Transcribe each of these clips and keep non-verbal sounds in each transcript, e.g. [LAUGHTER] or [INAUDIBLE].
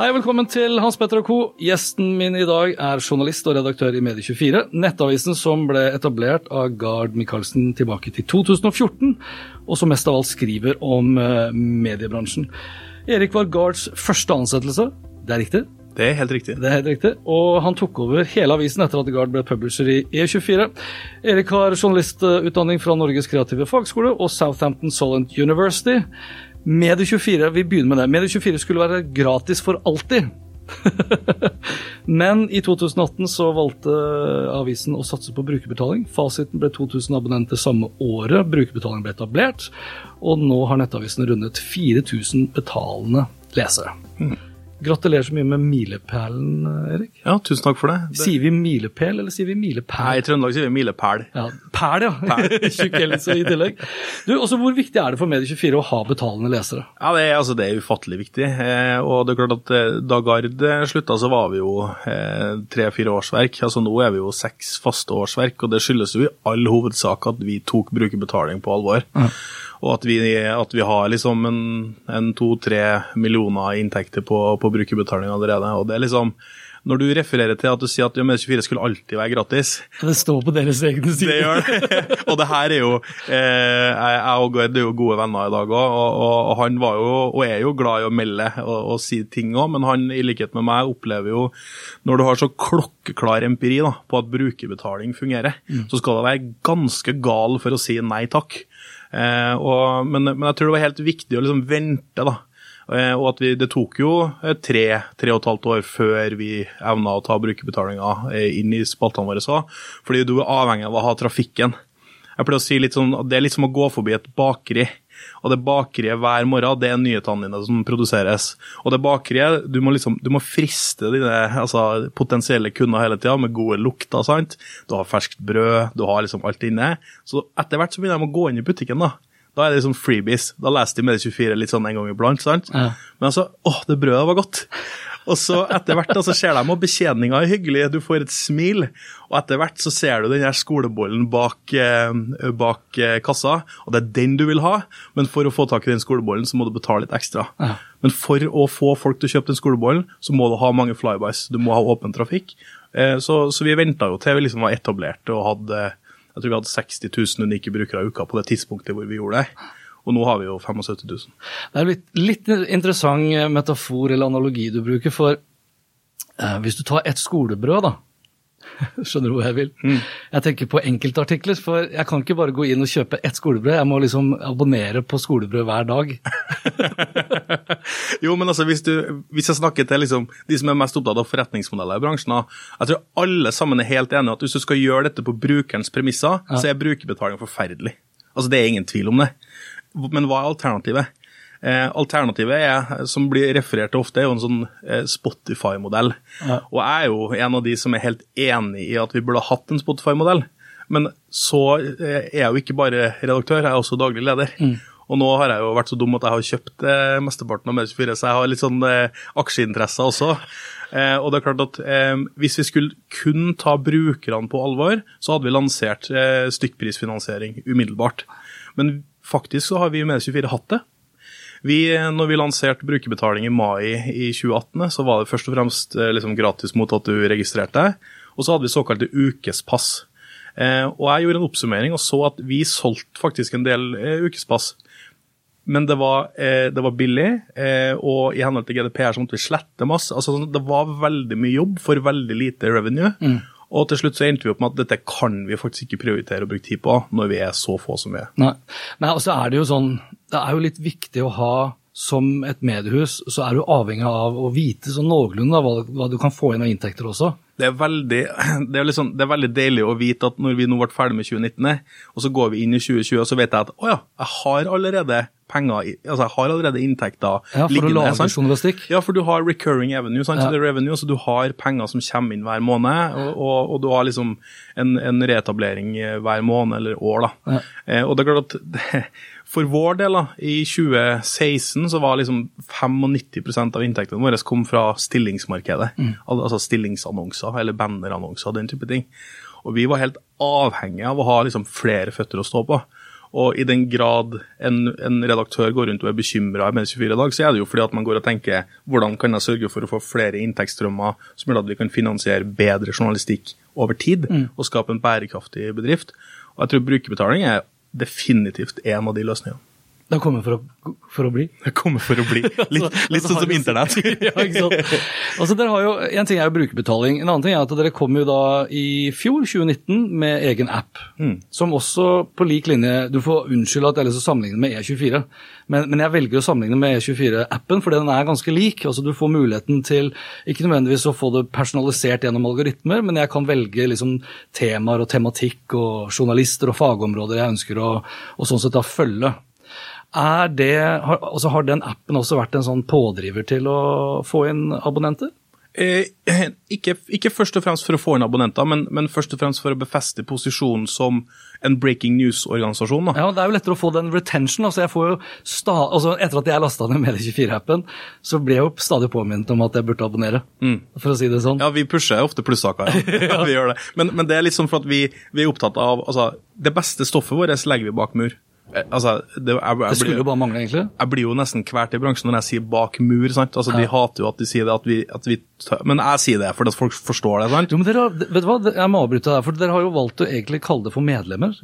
Hei, velkommen til Hans Petter og co. Gjesten min i dag er journalist og redaktør i Medie24, nettavisen som ble etablert av Gard Michaelsen tilbake til 2014, og som mest av alt skriver om uh, mediebransjen. Erik var Gards første ansettelse, det er riktig? Det er helt riktig. Det er helt riktig, Og han tok over hele avisen etter at Gard ble publisher i E24. Erik har journalistutdanning fra Norges kreative fagskole og Southampton Solent University. Medie24, vi begynner med det. Medie24 skulle være gratis for alltid. [LAUGHS] Men i 2018 så valgte avisen å satse på brukerbetaling. Fasiten ble 2000 abonnenter samme året brukerbetaling ble etablert. Og nå har nettavisen rundet 4000 betalende lesere. Mm. Gratulerer så mye med milepælen, Erik. Ja, tusen takk for det. det... Sier vi milepæl, eller sier vi milepæl? Nei, i Trøndelag sier vi milepæl. Ja, Pæl, ja. [LAUGHS] Tjukkelse i tillegg. Du, også Hvor viktig er det for Medie24 å ha betalende lesere? Ja, Det er, altså, det er ufattelig viktig. Eh, og det er klart at eh, Da Gard eh, slutta, så var vi jo eh, tre-fire årsverk. Altså Nå er vi jo seks faste årsverk, og det skyldes jo i all hovedsak at vi tok brukerbetaling på alvor. Mm. Og at vi, at vi har liksom en, en to-tre millioner inntekter på, på brukerbetaling allerede. Og det er liksom når du refererer til at du sier at Med24 skulle alltid være gratis Det står på deres egne sider. Det gjør det. [LAUGHS] og det her er jo eh, Jeg og Gard er jo gode venner i dag òg, og, og, og, han var jo, og er jo glad i å melde og, og si ting òg, men han i likhet med meg opplever jo Når du har så klokkeklar empiri da, på at brukerbetaling fungerer, mm. så skal det være ganske gal for å si nei takk. Eh, og, men, men, jeg tror det var helt viktig å liksom vente, da. Eh, og at vi, det tok jo eh, tre, tre og et halvt år før vi evna å ta brukerbetalinga inn i spaltene våre Så, Fordi du er avhengig av å ha trafikken. Jeg pleier å si litt sånn, Det er litt som å gå forbi et bakeri. Og det bakeriet hver morgen, det er nyhetene dine som produseres. Og det bakeriet, du må liksom, du må friste dine altså, potensielle kunder hele tida med gode lukter. sant? Du har ferskt brød, du har liksom alt inne. Så etter hvert så begynner de å gå inn i butikken, da. Da er det liksom freebies. Da leser de med 24 litt sånn en gang iblant. sant? Ja. Men altså, åh, det brødet var godt. Og så etter hvert da, så ser de at betjeninga er hyggelig, du får et smil. Og etter hvert så ser du den her skolebollen bak, eh, bak eh, kassa, og det er den du vil ha. Men for å få tak i den skolebollen, så må du betale litt ekstra. Ja. Men for å få folk til å kjøpe den skolebollen, så må du ha mange flybys. Du må ha åpen trafikk. Eh, så, så, vi venta jo til vi liksom var etablert og hadde jeg tror vi hadde 60 000 unike brukere i uka på det tidspunktet hvor vi gjorde det. Og nå har vi jo 75 000. Det er litt, litt interessant metafor eller analogi du bruker, for eh, hvis du tar et skolebrød, da. [LAUGHS] Skjønner du hvor jeg vil? Mm. Jeg tenker på enkeltartikler, for jeg kan ikke bare gå inn og kjøpe ett skolebrød. Jeg må liksom abonnere på skolebrød hver dag. [LAUGHS] jo, men altså, hvis, du, hvis jeg snakker til liksom, de som er mest opptatt av forretningsmodeller i bransjen, jeg tror alle sammen er helt enige at hvis du skal gjøre dette på brukerens premisser, ja. så er brukerbetaling forferdelig. Altså, Det er ingen tvil om det. Men hva er alternativet? Eh, alternativet er, som blir referert til ofte, er jo en sånn eh, Spotify-modell. Ja. Og jeg er jo en av de som er helt enig i at vi burde hatt en Spotify-modell. Men så eh, er jeg jo ikke bare redaktør, jeg er også daglig leder. Mm. Og nå har jeg jo vært så dum at jeg har kjøpt eh, mesteparten av Medie24, så jeg har litt sånn eh, aksjeinteresser også. Eh, og det er klart at eh, Hvis vi skulle kun ta brukerne på alvor, så hadde vi lansert stykkprisfinansiering umiddelbart. Men faktisk så har vi i Medie24 hatt det. Vi, når vi lanserte brukerbetaling i mai i 2018, så var det først og fremst eh, liksom gratis mot at du registrerte deg. Og så hadde vi såkalte ukespass. Eh, og jeg gjorde en oppsummering og så at vi solgte faktisk en del eh, ukespass. Men det var, eh, det var billig, og i henhold til GDPR så måtte vi slette masse. Altså, det var veldig mye jobb for veldig lite revenue. Og til slutt så endte vi opp med at dette kan vi faktisk ikke prioritere å bruke tid på når vi er så få som vi er. Nei, Nei og så er det jo sånn Det er jo litt viktig å ha som et mediehus, så er du avhengig av å vite sånn noenlunde hva, hva du kan få inn av inntekter også. Det er, veldig, [CLEARS THROAT] det, er liksom, det er veldig deilig å vite at når vi nå ble ferdig med 2019, og så går vi inn i 2020, og så vet jeg at å ja, jeg har allerede penger, altså jeg har allerede inntekter Ja, for å lage journalistikk. Ja, for du har recurring revenue, sant? Ja. Revenue, så du har penger som kommer inn hver måned, og, og, og du har liksom en, en reetablering eh, hver måned eller år. da. Ja. Eh, og det er klart at [LAUGHS] For vår del, da, i 2016 så var liksom 95% av inntektene våre kom fra stillingsmarkedet. Al altså stillingsannonser eller bannerannonser, den type ting. Og vi var helt avhengige av å ha liksom flere føtter å stå på. Og i den grad en, en redaktør går rundt og er bekymra i Medie24 i dag, så er det jo fordi at man går og tenker hvordan kan jeg sørge for å få flere inntektsstrømmer som gjør at vi kan finansiere bedre journalistikk over tid og skape en bærekraftig bedrift. Og jeg tror brukerbetaling er definitivt en av de løsningene. Det har kommet for å, for å bli. Det kommer for å bli [LAUGHS] litt, litt sånn som internett. [LAUGHS] ja, ikke sant? Altså, dere har jo, En ting er jo brukerbetaling, en annen ting er at dere kom jo da i fjor, 2019, med egen app. Som også på lik linje Du får unnskylde at jeg har lyst til å sammenligne med E24, men, men jeg velger å sammenligne med E24-appen fordi den er ganske lik. altså Du får muligheten til ikke nødvendigvis å få det personalisert gjennom algoritmer, men jeg kan velge liksom temaer og tematikk og journalister og fagområder jeg ønsker å og sånn sett da følge. Er det, har, altså har den appen også vært en sånn pådriver til å få inn abonnenter? Eh, ikke, ikke først og fremst for å få inn abonnenter, men, men først og fremst for å befeste posisjonen som en breaking news-organisasjon. Ja, Det er jo lettere å få den retention. altså jeg får jo sta, altså Etter at jeg lasta ned Medie24-appen, så ble jeg jo stadig påminnet om at jeg burde abonnere. For å si det sånn. Ja, vi pusher ofte plussaker. Ja. [LAUGHS] ja, vi gjør det. Men, men det er litt sånn for at vi, vi er opptatt av altså, Det beste stoffet vårt legger vi bak mur. Altså, det, jeg, jeg, det skulle jo bare mangle, egentlig. jeg blir jo nesten kvert i bransjen når jeg sier bak mur. sant? Altså, De hater jo at de sier det, at vi, at vi Men jeg sier det fordi at folk forstår det. sant? Jo, men dere vet du hva, Jeg må avbryte deg, for dere har jo valgt å egentlig kalle det for medlemmer.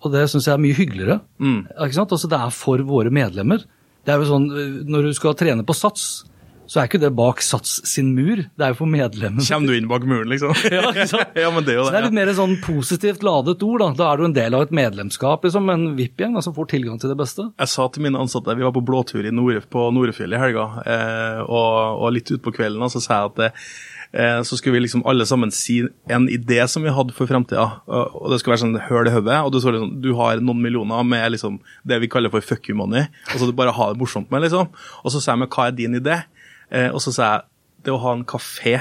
Og det syns jeg er mye hyggeligere. Ikke sant? Altså, Det er for våre medlemmer. Det er jo sånn, Når du skal trene på Sats, så er ikke det bak Sats sin mur, det er jo for medlemmene. Kommer du inn bak muren, liksom? [LAUGHS] Ja, ikke sant? ja, men det er jo det. Så det er litt mer sånn positivt ladet ord. Da Da er du en del av et medlemskap, liksom, en VIP-gjeng som får tilgang til det beste. Jeg sa til mine ansatte Vi var på blåtur i Nord på Norefjell i helga, eh, og, og litt utpå kvelden så sa jeg at eh, så skulle vi liksom alle sammen si en idé som vi hadde for framtida. Og, det skulle være sånn høl i hodet. Og du, så liksom, du har noen millioner med liksom det vi kaller for fuck you money. Og så du bare har det morsomt med, liksom. Og så sa jeg meg hva er din idé? Eh, og så sa jeg det å ha en kafé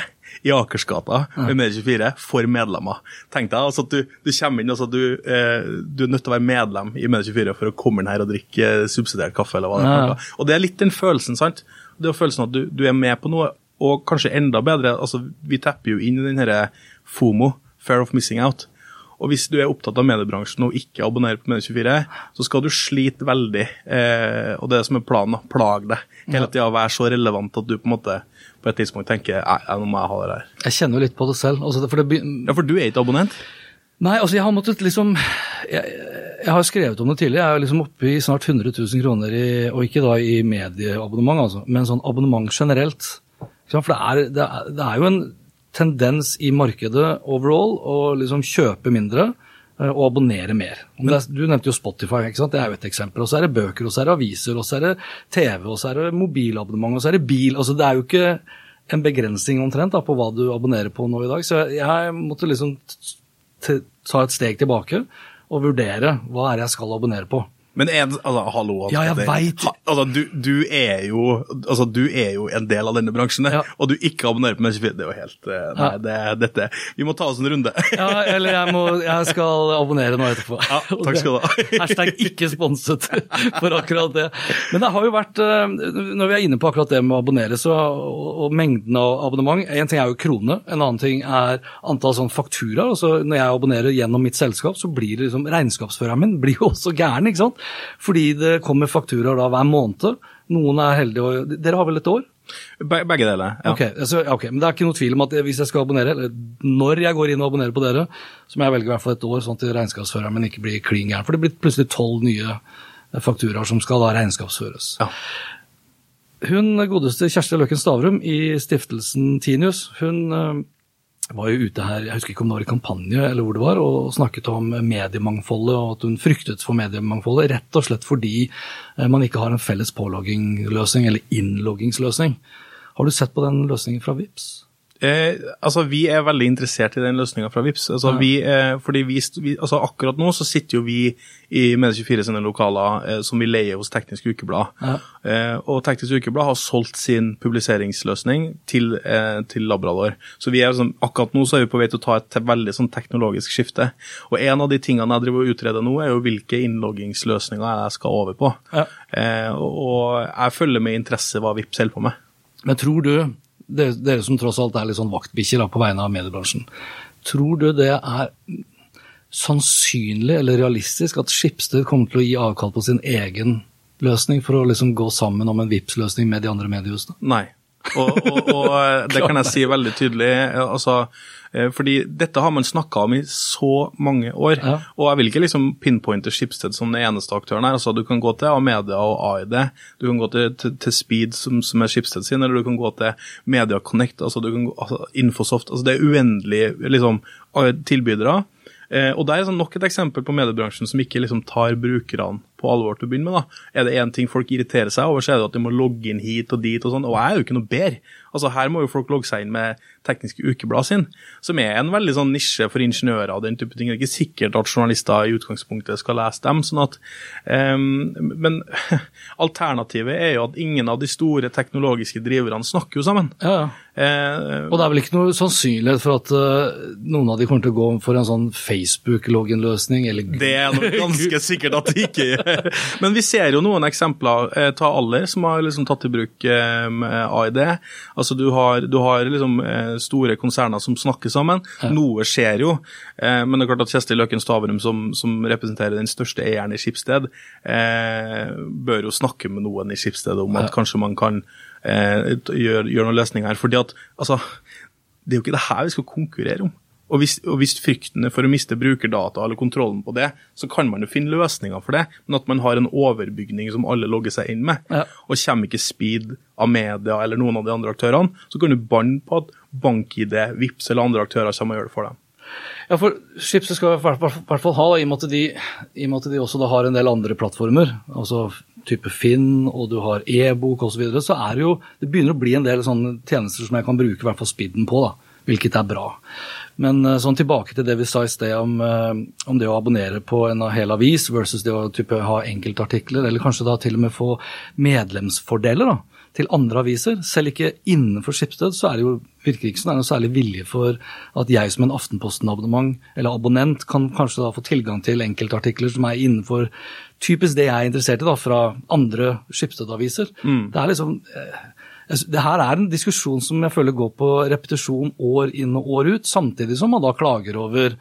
i Akersgata med Medie24 for medlemmer. Tenk deg altså at du, du kommer inn, altså du, eh, du er nødt til å være medlem i Medie24 for å komme inn her og drikke eh, subsidiert kaffe. eller hva det er. Ja. Og det er litt den følelsen, sant? Det er følelsen at du, du er med på noe, og kanskje enda bedre, altså vi tepper jo inn i den herre FOMO, Fair of Missing Out. Og hvis du er opptatt av mediebransjen og ikke abonnerer på Medie24, så skal du slite veldig, eh, og det er det som er planen, å plag deg. Hele tida være så relevant at du på en måte på et tidspunkt tenker nei, nå må jeg ha det der. Jeg kjenner jo litt på det selv. Altså, for det, Ja, for du er ikke abonnent? Nei, altså jeg har måttet liksom Jeg, jeg har skrevet om det tidligere. Jeg er liksom oppe i snart 100 000 kroner i Og ikke da i medieabonnement, altså, men sånn abonnement generelt. For det er, det, er, det er jo en tendens i markedet overall å liksom kjøpe mindre eh, og abonnere mer. Er, du nevnte jo Spotify, ikke sant? det er jo et eksempel. Og så er det bøker, og så er det aviser, og så er det TV, og så er det mobilabonnement, og så er det bil. Altså Det er jo ikke en begrensning omtrent da, på hva du abonnerer på nå i dag. Så jeg, måtte liksom ta et steg tilbake og vurdere hva er det jeg skal abonnere på. Men en, altså, hallo Ja, jeg vet. Ha, altså, du, du, er jo, altså, du er jo en del av denne bransjen, Ja. og du ikke abonnerer på Medie24. Det er jo helt eh, Nei, Ja. det, dette Vi må ta oss en runde. Ja, eller jeg, må, jeg skal abonnere nå etterpå. Ja, takk skal du ha. [LAUGHS] Hashtag ikke sponset for akkurat det. Men det har jo vært, eh, når vi er inne på akkurat det med å abonnere, så, og, og mengden av abonnement En ting er jo krone, en annen ting er antall sånn fakturaer. Altså, når jeg abonnerer gjennom mitt selskap, så blir det liksom regnskapsføreren min blir jo også gæren, ikke sant. Fordi det kommer fakturaer da hver måned Noen er heldige og Dere har vel et år? Be begge deler. ja. Ok, altså, ok, Men det er ikke noe tvil om at hvis jeg skal abonnere, eller når jeg går inn og abonnerer på dere, så må jeg velge i hvert fall et år, sånn at regnskapsføreren min ikke blir klin gæren. For det blir plutselig tolv nye fakturaer som skal da regnskapsføres. Ja. Hun godeste Kjersti Løkken Stavrum i stiftelsen Tinius, hun eh, var jo ute her, jeg husker ikke om det var i kampanje eller hvor det var, og snakket om mediemangfoldet og at hun fryktet for mediemangfoldet, rett og slett fordi eh, man ikke har en felles påloggingsløsning eller innloggingsløsning. Har du sett på den løsningen fra VIPS? Eh, altså, Vi er veldig interessert i den løsninga fra Vips. Altså, Ja. vi, eh, fordi vi, vi, altså, Akkurat nå så sitter jo vi i Medie24 sine lokaler eh, som vi leier hos Teknisk Ukeblad. Ja. Eh, og Teknisk Ukeblad har solgt sin publiseringsløsning til, eh, til Labrador. Så vi er sånn, akkurat nå så er vi på vei til å ta et veldig sånn teknologisk skifte. Og en av de tingene jeg driver og utreder nå, er jo hvilke innloggingsløsninger jeg skal over på. Ja. Eh, og, og jeg følger med interesse hva Vips holder på med. Men tror du, dere, dere som tross alt er litt sånn vaktbikkjer på vegne av mediebransjen, tror du det er sannsynlig eller realistisk at Skipsted kommer til å gi avkall på sin egen løsning for å liksom gå sammen om en VIPS-løsning med de andre mediehusene? Nei. Og, og, og eh, det kan jeg si veldig tydelig. eh, altså, eh, fordi dette har man snakka om i så mange år. Ja. Og jeg vil ikke liksom pinpointe Schibsted som den eneste aktøren her. altså Du kan gå til Amedia og AID, du kan gå til, til, til Speed, som, som er Schibsted sin, eller du kan gå til Media Connect, altså, du kan gå, altså Infosoft. altså Det er uendelige liksom, tilbydere. Eh, og det er sånn nok et eksempel på mediebransjen som ikke liksom tar brukerne på alvor til å begynne med. da. Er det én ting folk irriterer seg over, så er det at de må logge inn hit og dit og sånn. Og jeg er jo ikke noe bedre. Altså Her må jo folk logge seg inn med Tekniske Ukeblad sin, som er en veldig sånn nisje for ingeniører og den type ting. Det er ikke sikkert at journalister i utgangspunktet skal lese dem. sånn at, um, Men [LAUGHS] alternativet er jo at ingen av de store teknologiske driverne snakker jo sammen. Ja, ja. Uh, Og det er vel ikke noe sannsynlighet for at uh, noen av de kommer til å gå for en sånn Facebook-login-løsning, eller Det er nok [LAUGHS] ganske sikkert at de ikke gjør. [LAUGHS] Men vi ser jo noen eksempler. Eh, ta Aller, som har liksom tatt i bruk eh, AID. Altså Du har, du har liksom eh, store konserner som snakker sammen. Noe skjer jo. Men det er klart at Kjersti Løken Stavrum, som, som representerer den største eieren i Skipsted, bør jo snakke med noen i Skipsted om at kanskje man kan gjøre, gjøre noen løsninger her. Fordi at altså, det er jo ikke det her vi skal konkurrere om. Og hvis, og hvis frykten er for å miste brukerdata eller kontrollen på det, så kan man jo finne løsninger for det, men at man har en overbygning som alle logger seg inn med. Ja. Og kommer ikke Speed av media eller noen av de andre aktørene, så kan du banne på at BankID, Vips eller andre aktører kommer og gjør det for dem. Ja, for Schibsted skal i hvert fall- ha, i og med at de, med at de også da har en del andre plattformer, altså type Finn, og du har e-bok osv., så, videre, så er det jo Det begynner å bli en del sånne tjenester som jeg kan bruke i hvert fall Speeden på, da, hvilket er bra. Men eh, sånn tilbake til det vi sa i sted om, eh, om det å abonnere på en hel avis versus det å type, ha enkeltartikler, eller kanskje da til og med få medlemsfordeler da, til andre aviser. Selv ikke innenfor Skipsted så er det jo virker ikke som det er noe særlig vilje for at jeg som en Aftenposten-abonnement eller abonnent kan kanskje da få tilgang til enkeltartikler som er innenfor typisk det jeg er interessert i da, fra andre Skipsted-aviser. Det er liksom eh, det her er en diskusjon som jeg føler går på repetisjon år inn og år ut, samtidig som man da klager over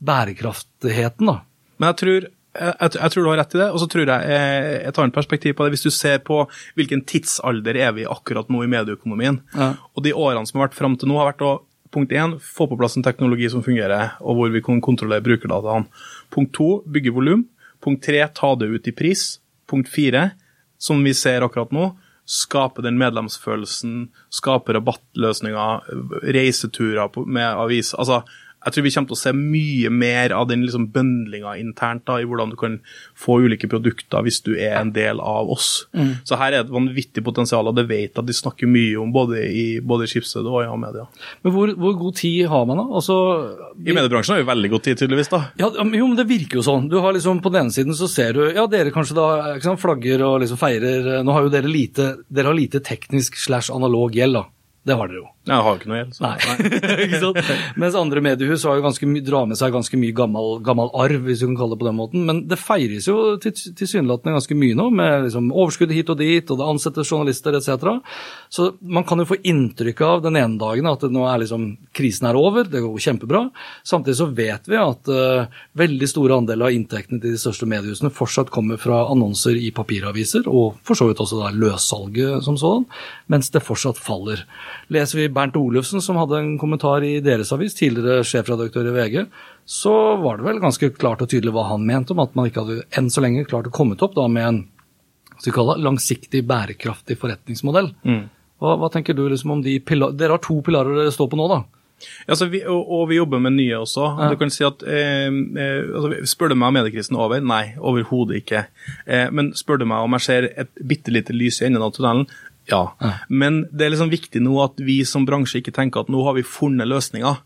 bærekraftigheten. da. Men jeg tror, jeg, jeg, tror du har rett i det, og så tror jeg eh, et annet perspektiv på det. Hvis du ser på hvilken tidsalder er vi akkurat nå i medieøkonomien, Ja. og de årene som har vært fram til nå, har vært å punkt én, få på plass en teknologi som fungerer, og hvor vi kan kontrollere brukerdataene. Punkt to, bygge volum. Punkt tre, ta det ut i pris. Punkt fire, som vi ser akkurat nå, skape den medlemsfølelsen, skape rabattløsninger, reiseturer med avis. Altså, jeg tror vi kommer til å se mye mer av den liksom bøndlinga internt da, i hvordan du kan få ulike produkter hvis du er en del av oss. Så her er et vanvittig potensial, og det vet at de snakker mye om både i både Schibsted og i A-media. Men hvor, hvor god tid har man da? Altså, I mediebransjen har vi veldig god tid, tydeligvis. da. Ja, jo, men det virker jo sånn. Du har liksom På den ene siden så ser du Ja, dere kanskje da ikke sant, flagger og liksom feirer Nå har jo dere lite Dere har lite teknisk slash analog gjeld, da. Det har dere jo. Jeg har jo ikke noe gjeld. Nei. [LAUGHS] ikke sant? Mens andre mediehus har jo ganske drar med seg ganske mye gammel, gammel arv, hvis du kan kalle det på den måten. Men det feires jo til- tilsynelatende ganske mye nå, med liksom overskudd hit og dit, og det ansettes journalister etc. Så man kan jo få inntrykk av den ene dagen at nå er liksom, krisen er over, det går kjempebra. Samtidig så vet vi at uh, veldig store andeler av inntektene til de største mediehusene fortsatt kommer fra annonser i papiraviser, og for så vidt også da løssalget som sådan, mens det fortsatt faller. Leser vi Bernt Olufsen, som hadde en kommentar i deres avis, tidligere sjefredaktør i VG, så var det vel ganske klart og tydelig hva han mente om at man ikke hadde enn så lenge klart å komme opp da med en det, langsiktig, bærekraftig forretningsmodell. Hva, hva tenker du liksom om de pilar Dere har to pilarer dere står på nå, da. Altså, vi, og, og vi jobber med nye også. Ja. Du kan si at, eh, eh, altså, Spør du meg om mediekrisen er over? Nei, overhodet ikke. Eh, men spør du meg om jeg ser et bitte lite lys i enden av tunnelen? Ja. Men det er liksom viktig nå at vi som bransje ikke tenker at nå har vi funnet løsninger.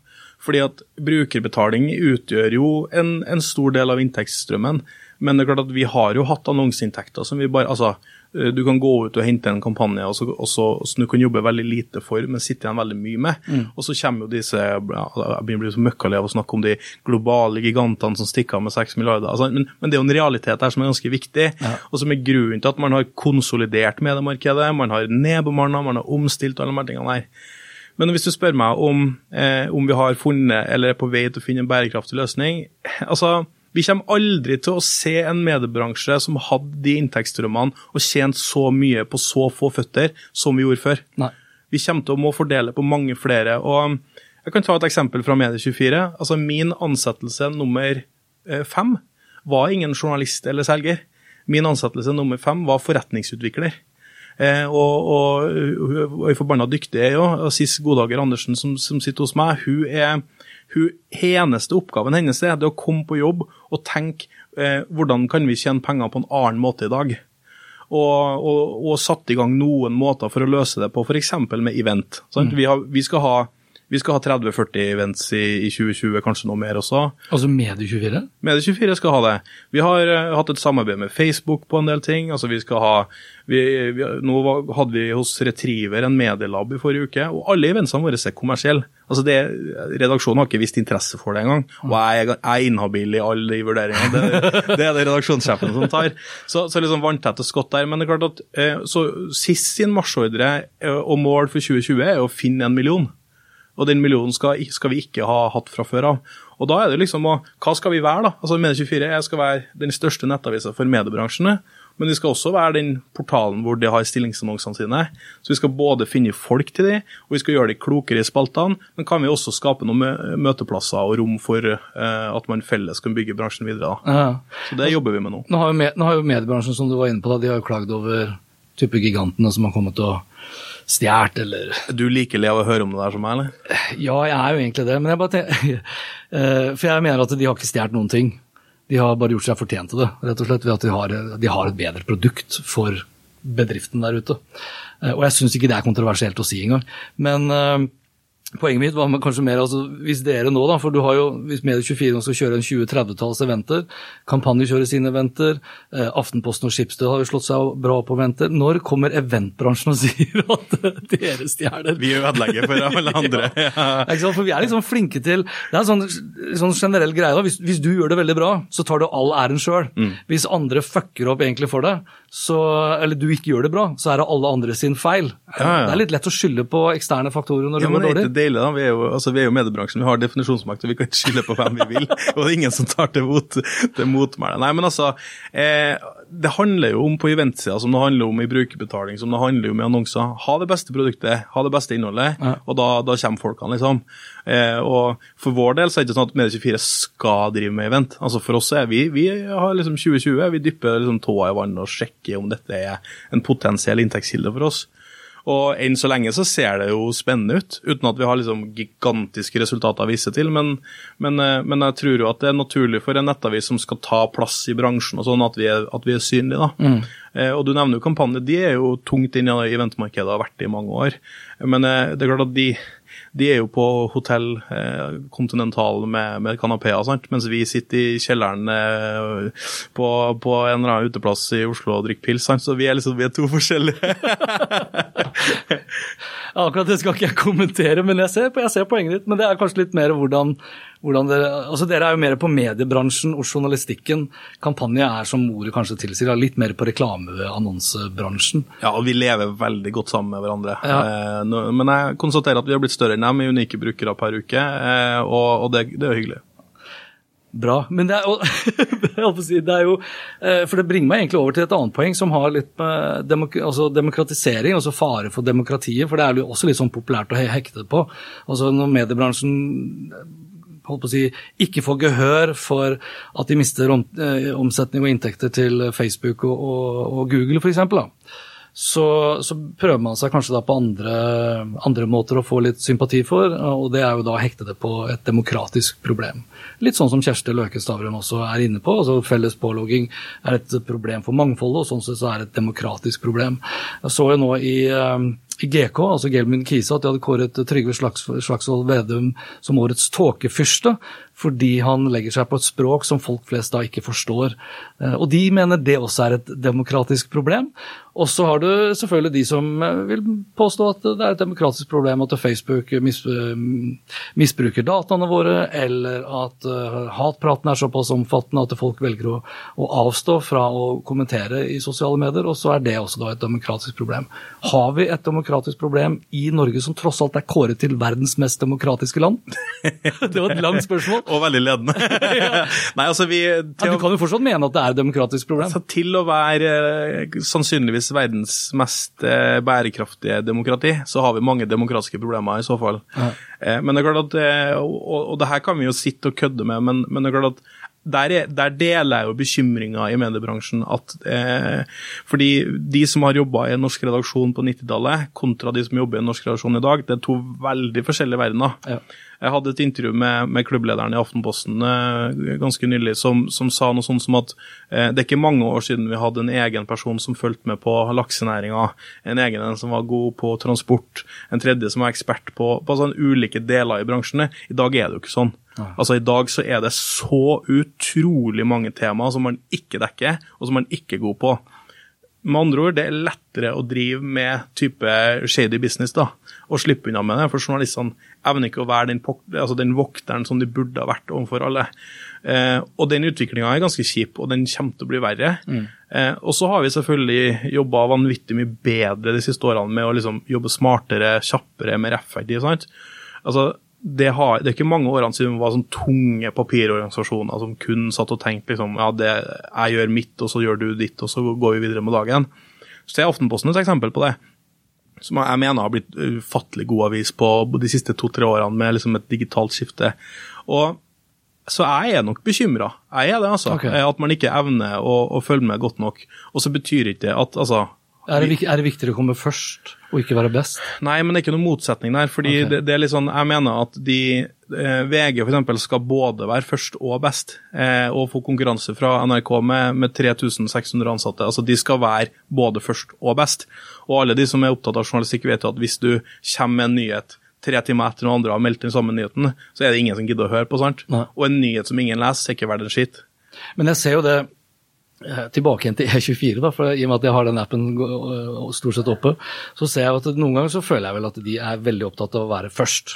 Fordi at brukerbetaling utgjør jo en, en stor del av inntektsstrømmen. Men det er klart at vi har jo hatt annonseinntekter som vi bare Altså, du kan gå ut og hente en kampanje og så, og så, som du kan jobbe veldig lite for, men sitte igjen veldig mye med. Og så kommer jo disse ja, Jeg blir så møkkalig av å snakke om de globale gigantene som stikker av med 6 milliarder. Altså, men, men det er jo en realitet her som er ganske viktig, og som er grunnen til at man har konsolidert mediemarkedet, man har nedbemanna, man har omstilt alle de tingene her. Men hvis du spør meg om, eh, om vi har funnet eller er på vei til å finne en bærekraftig løsning altså, Vi kommer aldri til å se en mediebransje som hadde de inntektsstrømmene og tjent så mye på så få føtter som vi gjorde før. Nei. Vi kommer til å må fordele på mange flere. og Jeg kan ta et eksempel fra Medie24. Altså, min ansettelse nummer eh, fem var ingen journalist eller selger. Min ansettelse nummer fem var forretningsutvikler. Eh, og, og hun er forbanna dyktig, jeg òg. Sis Godager Andersen som, som sitter hos meg, hun er hun eneste oppgaven hennes er det å komme på jobb og tenke eh, hvordan kan vi tjene penger på en annen måte i dag. Og, og, og satt i gang noen måter for å løse det på, f.eks. med event. Sant? Vi, har, vi skal ha, vi skal ha 30-40 events i, i 2020, kanskje noe mer også. Altså Medie24? Medie24 skal ha det. Vi har eh, hatt et samarbeid med Facebook på en del ting. altså vi skal ha, vi, vi, Nå hadde vi hos Retriever en medielab i forrige uke, og alle eventsene våre er kommersielle. Altså det, redaksjonen har ikke vist interesse for det engang, og jeg, er- jeg er inhabil i alle de vurderingene. Det, det er det redaksjonssjefen som tar. Så, så liksom vanntette skott der. Men det er klart at eh, så SIS sin marsjordre eh, og mål for 2020 er å finne en million. Og den millionen skal, skal vi ikke ha hatt fra før av. Og da er det liksom Hva skal vi være, da? Altså Medie24 jeg skal være den største nettavisa for mediebransjene. Men vi skal også være den portalen hvor de har stillingsannonsene sine. Så vi skal både finne folk til de, og vi skal gjøre de klokere i spaltene. Men kan vi også skape noen møteplasser og rom for uh, at man felles kan bygge bransjen videre. da. Ja. Så det jobber vi med nå. Nå har, jo med, nå har jo mediebransjen, som du var inne på, da, de har jo klagd over type gigantene som har kommet og stjålet, eller Er du like lei å høre om det der som meg, eller? Ja, jeg er jo egentlig det, men jeg bare tenker [LAUGHS] Eh, For jeg mener at de har ikke stjålet noen ting. De har bare gjort seg fortjent til det, rett og slett ved at de har, de har et bedre produkt for bedriften der ute. Eh, Og jeg syns ikke det er kontroversielt å si engang. Men eh, poenget mitt var kanskje mer altså, hvis dere nå, da, for du har jo, hvis Medie24 nå skal kjøre en 20-30-talls eventer, Kampanje kjører sine eventer, eh, Aftenposten og Schibsted har jo slått seg bra på eventer. Når kommer eventbransjen og [LAUGHS] sier at dere stjeler? Vi ødelegger for alle [LAUGHS] andre. Ja. Ikke sant? For vi er liksom flinke til Det er en sånn, sånn generell greie. da. Hvis, hvis du gjør det veldig bra, så tar du all æren sjøl. Hvis andre fucker opp egentlig for deg, så, eller du ikke gjør det bra, så er det alle andre sin feil. Ja, ja. Det er litt lett å skylde på eksterne faktorer når det Ja, men går dårlig. deilig, da. Vi er, jo, altså, vi er jo mediebransjen, vi har definisjonsmakt, og vi kan ikke skylde på hvem vi vil. [LAUGHS] Og det er ingen som tar til, mot, til motmæle. Nei, men altså, eh, det handler jo om på eventsida, som det handler om i brukerbetaling, som det handler om i annonser. Ha det beste produktet, ha det beste innholdet, Ja. og da, da kommer folkene, liksom. Eh, og for vår del så er det ikke sånn at Medie24 skal drive med event. Altså For oss er vi, vi har liksom 2020, vi dypper liksom tåa i vannet og sjekker om dette er en potensiell inntektskilde for oss. Og enn så lenge så ser det jo spennende ut, uten at vi har liksom gigantiske resultater å vise til. Men, men, eh, men jeg tror jo at det er naturlig for en nettavis som skal ta plass i bransjen, og sånn at vi er, at vi er synlige. da. Eh, og du nevner jo kampanjer. De er jo tungt inn i eventmarkedet og har vært det i mange år. Men eh, det er klart at de, de er jo på hotell eh, Continental med, med kanapeer, mens vi sitter i kjelleren eh, på, på en eller annen uteplass i Oslo og drikker pils. Sant? Så vi er liksom vi er to forskjellige. [LAUGHS] Akkurat det skal ikke jeg kommentere, men jeg ser, jeg ser poenget ditt. Men det er kanskje litt mer hvordan, hvordan dere altså Dere er jo mer på mediebransjen og journalistikken. Kampanje er, som ordet kanskje tilsier, litt mer på reklameannonsebransjen. Ja, og vi lever veldig godt sammen med hverandre. Ja. Eh, men jeg konstaterer at vi har blitt større enn dem i unike brukere per uke, eh, og, og det, det er jo hyggelig. Bra. Men det er, jo, [LAUGHS] det er jo eh, For det bringer meg egentlig over til et annet poeng som har litt med demok altså demokratisering, altså fare for demokratiet. For det er jo også litt sånn populært å hekte på. Altså når mediebransjen eh, holdt på å si, ikke får gehør for at de mister om, eh, omsetning og inntekter til Facebook og, og, og Google f.eks., så, så prøver man seg kanskje da på andre, andre måter å få litt sympati for, og det er jo da å hekte det på et demokratisk problem. Litt sånn som Kjersti Løke Stavrum også er inne på. altså Felles pålogging er et problem for mangfoldet, og sånn sett så er det et demokratisk problem. Jeg så jo nå i, eh, i GK, altså Gelmin Kise, at de hadde kåret Trygve Slags, Slagsvold Vedum som årets tåkefyrste, fordi han legger seg på et språk som folk flest da ikke forstår. Eh, Og de mener det også er et demokratisk problem. Og så har du selvfølgelig de som eh, vil påstå at det er et demokratisk problem at Facebook misbruker dataene våre, eller at eh, hatpraten er såpass omfattende at folk velger å avstå fra å kommentere i sosiale medier, og så er det også da et demokratisk problem. Har vi et demokratisk problem i Norge som tross alt er kåret til verdens mest demokratiske land? [LAUGHS] det var et langt spørsmål. Og veldig ledende. [LAUGHS] Nei, altså vi Ja, du kan jo fortsatt mene at det er et demokratisk problem. altså, til å være eh, sannsynligvis verdens mest eh, bærekraftige demokrati, så har vi mange demokratiske problemer i så fall. Ja. men det er klart at, eh, og, og, og det her kan vi jo sitte og kødde med, men, men det er klart at der, er, der deler jeg jo bekymringa i mediebransjen. at eh, Fordi de som har jobba i en norsk redaksjon på 90-tallet, kontra de som jobber i en norsk redaksjon i dag, det er to veldig forskjellige verdener. Ja. Jeg hadde et intervju med, med klubblederen i Aftenposten eh, ganske nylig som, som sa noe sånt som at eh, det er ikke mange år siden vi hadde en egen person som fulgte med på laksenæringa, en egen en som var god på transport, en tredje som var ekspert på, på sånn ulike deler i bransjene. I dag er det jo ikke sånn. Altså I dag så er det så utrolig mange temaer som man ikke dekker, og som man ikke er god på. Med andre ord, det er lettere å drive med type shady business da, og slippe unna med det, for journalistene evner ikke å være den, altså den vokteren som de burde ha vært overfor alle. Eh, og den utviklinga er ganske kjip, og den kommer til å bli verre. Eh, og så har vi selvfølgelig jobba vanvittig mye bedre de siste årene med å liksom jobbe smartere, kjappere, mer effektivt. sant? Altså, det, har, det er ikke mange årene siden vi var sånn tunge papirorganisasjoner som kun satt og tenkte liksom, ja, det, jeg gjør mitt, og så gjør du ditt, og så går vi videre med dagen. Så er Aftenposten et eksempel på det. Som jeg mener har blitt ufattelig god avis på de siste to-tre årene med liksom et digitalt skifte. Og så jeg er nok bekymra. Jeg er det, altså. Okay. At man ikke evner å, å følge med godt nok. Og så betyr ikke det at altså, Er det, er det viktigere å komme først og ikke være best? Nei, men det er ikke noen motsetning der. fordi okay. det, det er litt sånn, Jeg mener at de, eh, VG eksempel, skal både være først og best, eh, og få konkurranse fra NRK med, med 3600 ansatte. altså De skal være både først og best. Og alle de som er opptatt av journalistikk, vet jo at hvis du kommer med en nyhet tre timer etter noen andre har meldt den samme nyheten, så er det ingen som gidder å høre på. sant? Nei. Og en nyhet som ingen leser, er ikke verdt en skitt. Men jeg ser jo det tilbake igjen til E24, da, for i og med at jeg har den appen stort sett oppe, så ser jeg at noen ganger så føler jeg vel at de er veldig opptatt av å være først.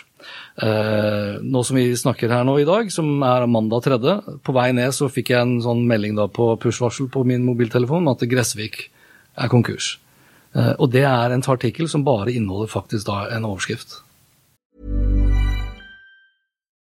Eh, nå som vi snakker her nå i dag, som er mandag 3., på vei ned så fikk jeg en sånn melding da på push-varsel på min mobiltelefon at Gressvik er konkurs. Eh, og det er en artikkel som bare inneholder faktisk da en overskrift.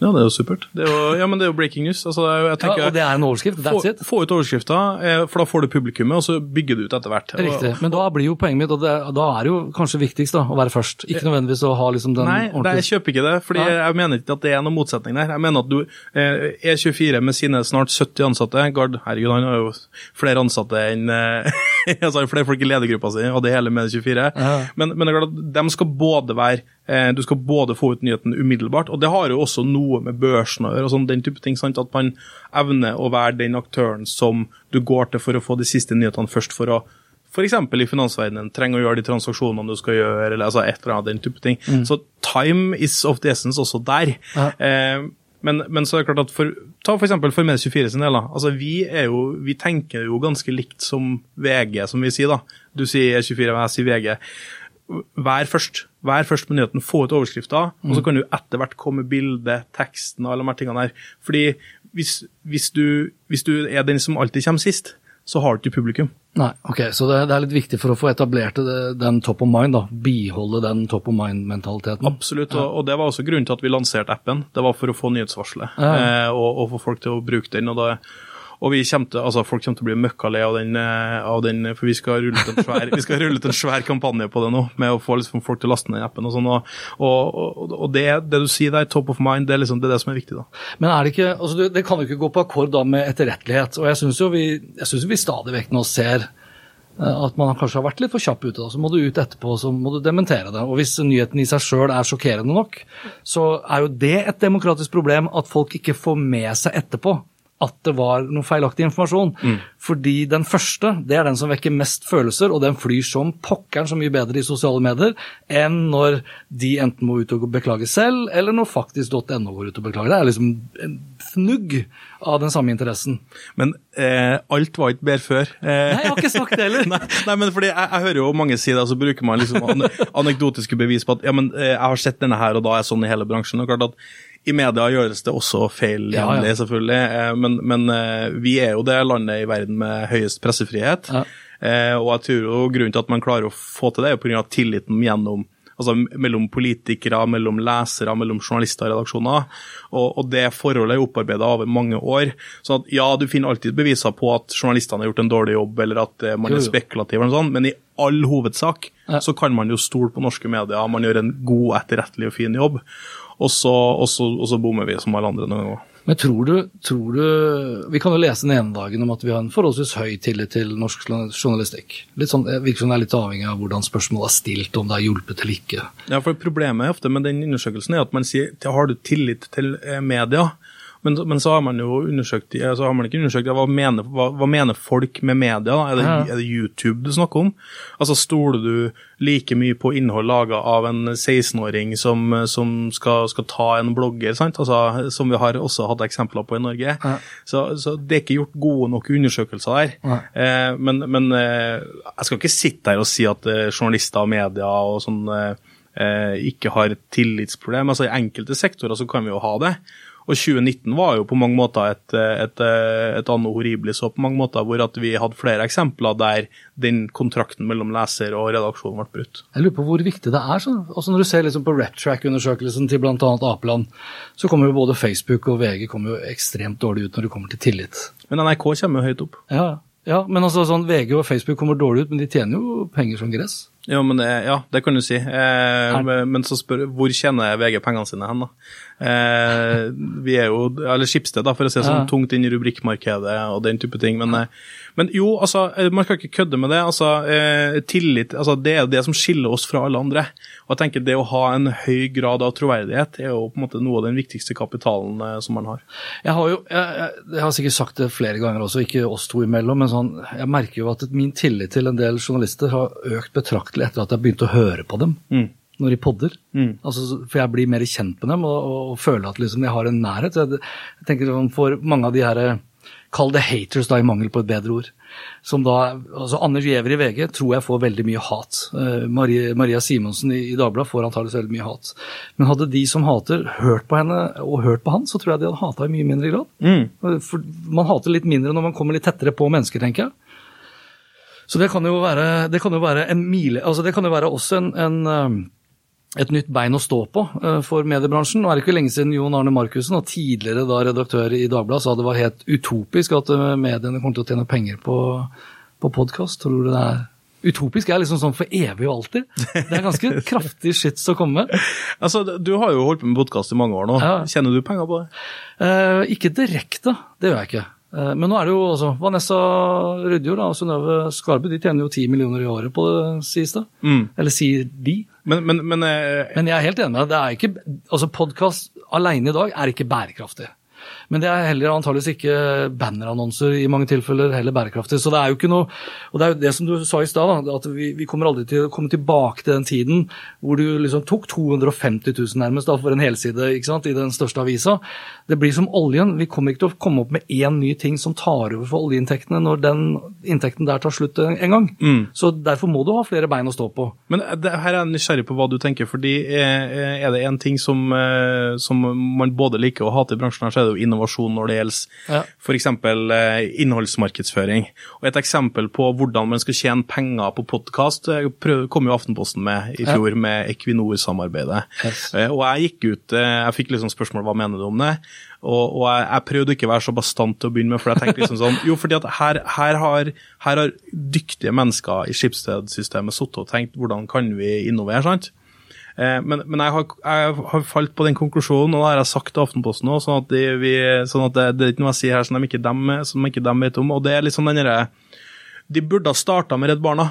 Ja, det er jo supert. Det er jo, ja, men det er jo breaking news. Altså, jeg Ja, og det er en overskrift. That's få, it. få ut overskrifter, eh, for da får du publikummet, og så bygger du ut etter hvert. Riktig. Men da blir jo poenget mitt, og det, da er det jo kanskje viktigst da, å være først. Ikke nødvendigvis å ha liksom den Nei, det, jeg kjøper ikke det, fordi Nei. jeg mener ikke at det er noen motsetning der. Jeg mener at du, eh, E24 med sine snart 70 ansatte, Gard, herregud, han har jo flere ansatte enn eh, [LAUGHS] altså, flere folk i ledergruppa si, og det hele med 24. Ja. Men, men det er klart at de skal både være Du skal både få ut nyheten umiddelbart, og det har jo også noe med børsen å gjøre, og sånn, den type ting. Sant? At man evner å være den aktøren som du går til for å få de siste nyhetene først, for å f.eks. i finansverdenen trenger å gjøre de transaksjonene du skal gjøre, eller altså et eller annet den type ting. Så time is of the essence også der. Eh, men, men så er det klart at for, ta for eksempel for Medie24 sin del. da. Altså, vi, er jo, vi tenker jo ganske likt som VG, som vi sier. da. Du sier E24, og jeg sier VG. Vær først. Vær først på nyheten, få ut overskrifter, og så kan du etter hvert komme bildet, teksten og alle de tingene der. Fordi hvis, hvis, du, hvis du er den som alltid kommer sist, så har du ikke publikum. Nei, ok, Så det, det er litt viktig for å få etablert det, den top of mind, da. Biholde den top of mind-mentaliteten. Absolutt, og, og det var også grunnen til at vi lanserte appen. Det var for å få nyhetsvarselet, Ja. eh, og, og få folk til å bruke den. og da og vi kommer til, altså Folk kommer til å bli møkkalei av, eh, av den, for vi skal rulle ut en svær, rulle ut en svær kampanje på det nå, med å få liksom folk til å laste ned appen. og sånn, og, og, og, det, det du sier der, top of mind, det er liksom det, er det som er viktig. da. Men er det ikke, altså det, kan jo ikke gå på akkord da med etterrettelighet. Og jeg syns jo vi, jeg synes vi stadig vekk nå ser eh, at man kanskje har vært litt for kjapp ute. da, Så må du ut etterpå så må du dementere det. Og hvis nyheten i seg sjøl er sjokkerende nok, så er jo det et demokratisk problem at folk ikke får med seg etterpå at det var noe feilaktig informasjon. Fordi den første, det er den som vekker mest følelser, og den flyr som pokkeren så mye bedre i sosiale medier enn når de enten må ut og beklage selv, eller når faktisk.no går ut og beklager. Det er liksom en fnugg av den samme interessen. Men eh, alt var ikke bedre før. Eh, Nei, jeg har ikke sagt det heller. [LAUGHS] Nei, nei, men fordi jeg, jeg hører jo mange si det, og så bruker man liksom an anekdotiske bevis på at ja, men eh, jeg har sett denne her, og da er jeg sånn i hele bransjen. og klart at i media gjøres det også feil Ja, ja. selvfølgelig, eh, men, men eh, vi er jo det landet i verden med høyest pressefrihet. Ja. Eh, og jeg tror jo grunnen til at man klarer å få til det, er pga. tilliten gjennom altså mellom politikere, mellom lesere, mellom journalister og redaksjoner. Og, og det forholdet er opparbeida over mange år. Så at ja, du finner alltid beviser på at journalistene har gjort en dårlig jobb, eller at man er spekulativ, eller noe sånt, men i all hovedsak Ja. så kan man jo stole på norske medier. Man gjør en god, etterrettelig og fin jobb. Og så, og så, og så bommer vi som alle andre noen ganger. Men tror du, tror du Vi kan jo lese den ene dagen om at vi har en forholdsvis høy tillit til norsk journalistikk. Litt sånn, virker som det er litt avhengig av hvordan spørsmålet er stilt, om det er hjulpet eller ikke. Ja, for Problemet er ofte med den undersøkelsen er at man sier har du tillit til eh, media. Men, men så har man jo undersøkt så har man ikke undersøkt hva, mener, hva, hva mener folk med media. da? Er det, Ja. er det YouTube du snakker om? Altså Stoler du like mye på innhold laga av en 16-åring som, som skal, skal ta en blogger, sant? Altså, som vi har også hatt eksempler på i Norge? Ja. Så, så det er ikke gjort gode nok undersøkelser der. Ja. Eh, men men eh, jeg skal ikke sitte her og si at eh, journalister og media og sånn eh, eh, ikke har et tillitsproblem. Altså I enkelte sektorer så kan vi jo ha det. Og 2019 var jo på mange måter et, et, et anno horribilis, og på mange måter hvor at vi hadde flere eksempler der den kontrakten mellom leser og redaksjon ble brutt. Jeg lurer på hvor viktig det er. Sånn. Også Når du ser liksom på RepTrack-undersøkelsen til bl.a. Apeland, så kommer jo både Facebook og VG kommer jo ekstremt dårlig ut når det kommer til tillit. Men NRK kommer jo høyt opp. Ja, ja men altså sånn VG og Facebook kommer dårlig ut, men de tjener jo penger som gress. Ja, men det, ja, det kan du si. Eh, men- så spør hvor tjener VG pengene sine hen, da? Eh, vi er jo, eller Skipsted, da, for å si det sånn, Ja. tungt inn i rubrikkmarkedet og den type ting. Men, eh, men jo, altså, eh, man skal ikke kødde med det. altså, eh, Tillit altså, det er det som skiller oss fra alle andre. Og jeg tenker Det å ha en høy grad av troverdighet er jo på en måte noe av den viktigste kapitalen eh, som man har. Jeg har jo, jeg, jeg har sikkert sagt det flere ganger også, ikke oss to imellom, men sånn, jeg merker jo at min tillit til en del journalister har økt betraktelig etter at jeg begynte å høre på dem. Mm. når de podder. Altså, for jeg blir mer kjent med dem og, og, og føler at liksom, jeg har en nærhet. Jeg, jeg tenker sånn, For mange av de her Kall det haters, da, i mangel på et bedre ord. Som da, altså Anders Giæver i VG tror jeg får veldig mye hat. Uh, Marie, Maria Simonsen i, i Dagbladet får antakeligvis veldig mye hat. Men hadde de som hater, hørt på henne og hørt på han, så tror jeg de hadde hata i mye mindre grad. For Man hater litt mindre når man kommer litt tettere på mennesker, tenker jeg. Så det kan jo være, det kan jo være en mile altså Det kan jo være også en, en, um, et nytt bein å stå på uh, for mediebransjen. Nå er det ikke lenge siden Jon Arne Markussen, og tidligere da redaktør i Dagbladet, sa det var helt utopisk at uh, mediene kommer til å tjene penger på, på podkast. Tror du det er Utopisk er liksom sånn for evig og alltid. Det er ganske [LAUGHS] kraftig shits å komme med. Altså, Du har jo holdt på med podkast i mange år nå. Ja. Kjenner du penger på det? Eh, ikke direkte, det gjør jeg ikke. Eh, men nå er det jo altså Vanessa Rydjord og Synnøve Skarbe de tjener jo 10 millioner i året på det, sies det. Eller sier de. Men, men, men eh, Men jeg er helt enig med deg. altså Podkast alene i dag er ikke bærekraftig. Men det er heller antageligvis ikke bannerannonser i mange tilfeller heller bærekraftig. Så det er jo ikke noe Og det er jo det som du sa i stad, at vi, vi kommer aldri til å komme tilbake til den tiden hvor du liksom tok 250 000 nærmest da, for en helside ikke sant, i den største avisa. Det blir som oljen. Vi kommer ikke til å komme opp med én ny ting som tar over for oljeinntektene når den inntekten der tar slutt en gang. Så derfor må du ha flere bein å stå på. Men det, her er jeg nysgjerrig på hva du tenker, fordi er, er det en ting som, eh, som man både liker og hater i bransjen, her, så er det jo innovasjon når det gjelder Ja. f.eks. Eh, innholdsmarkedsføring. Og Et eksempel på hvordan man skal tjene penger på podkast kom jo Aftenposten med i Ja. fjor, med Equinor-samarbeidet. Yes. Eh, Og jeg gikk ut, eh, jeg fikk liksom spørsmål hva mener du om det, og, og jeg, jeg prøvde ikke å være så bastant til å begynne med, for jeg tenkte liksom sånn Jo, fordi at her, her, har, her har dyktige mennesker i Schibsted-systemet sittet og tenkt hvordan kan vi innovere, sant? Eh, Men, men jeg, har, jeg har falt på den konklusjonen, og det har jeg sagt til Aftenposten òg, sånn sånn at det, det er ikke noe jeg sier her som de ikke dem, som ikke dem vet om. Og det er liksom den derre De burde ha starta med Redd Barna.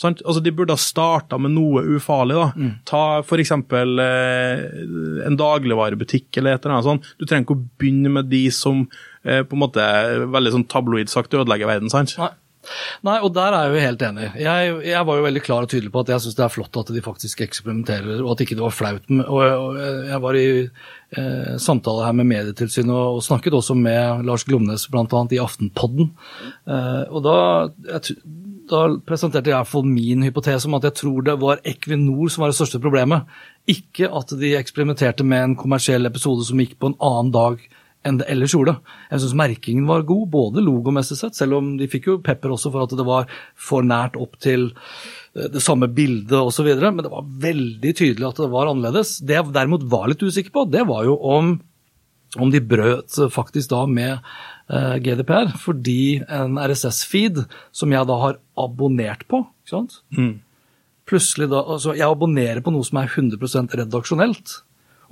Sant? Altså, de burde ha starta med noe ufarlig. da. Ta f.eks. Eh, en dagligvarebutikk eller et eller annet sånt. Du trenger ikke å begynne med de som eh, på en måte veldig sånn tabloid sagt ødelegger verden. sant? Nei. Nei, og der er jeg jo helt enig. Jeg, jeg var jo veldig klar og tydelig på at jeg syns det er flott at de faktisk eksperimenterer, og at ikke det var flaut. Og, og jeg var i eh, samtale her med Medietilsynet og, og snakket også med Lars Glomnes bl.a. i Aftenpodden. Eh, og da, jeg, da presenterte jeg for min hypotese om at jeg tror det var Equinor som var det største problemet. Ikke at de eksperimenterte med en kommersiell episode som gikk på en annen dag enn det ellers gjorde. Jeg syns merkingen var god, både logomessig sett, selv om de fikk jo pepper også for at det var for nært opp til eh, det samme bildet osv., men det var veldig tydelig at det var annerledes. Det jeg derimot var litt usikker på, det var jo om, om de brøt faktisk da med eh, GDPR, fordi en RSS-feed som jeg da har abonnert på, ikke sant? plutselig da, altså Jeg abonnerer på noe som er 100% redaksjonelt,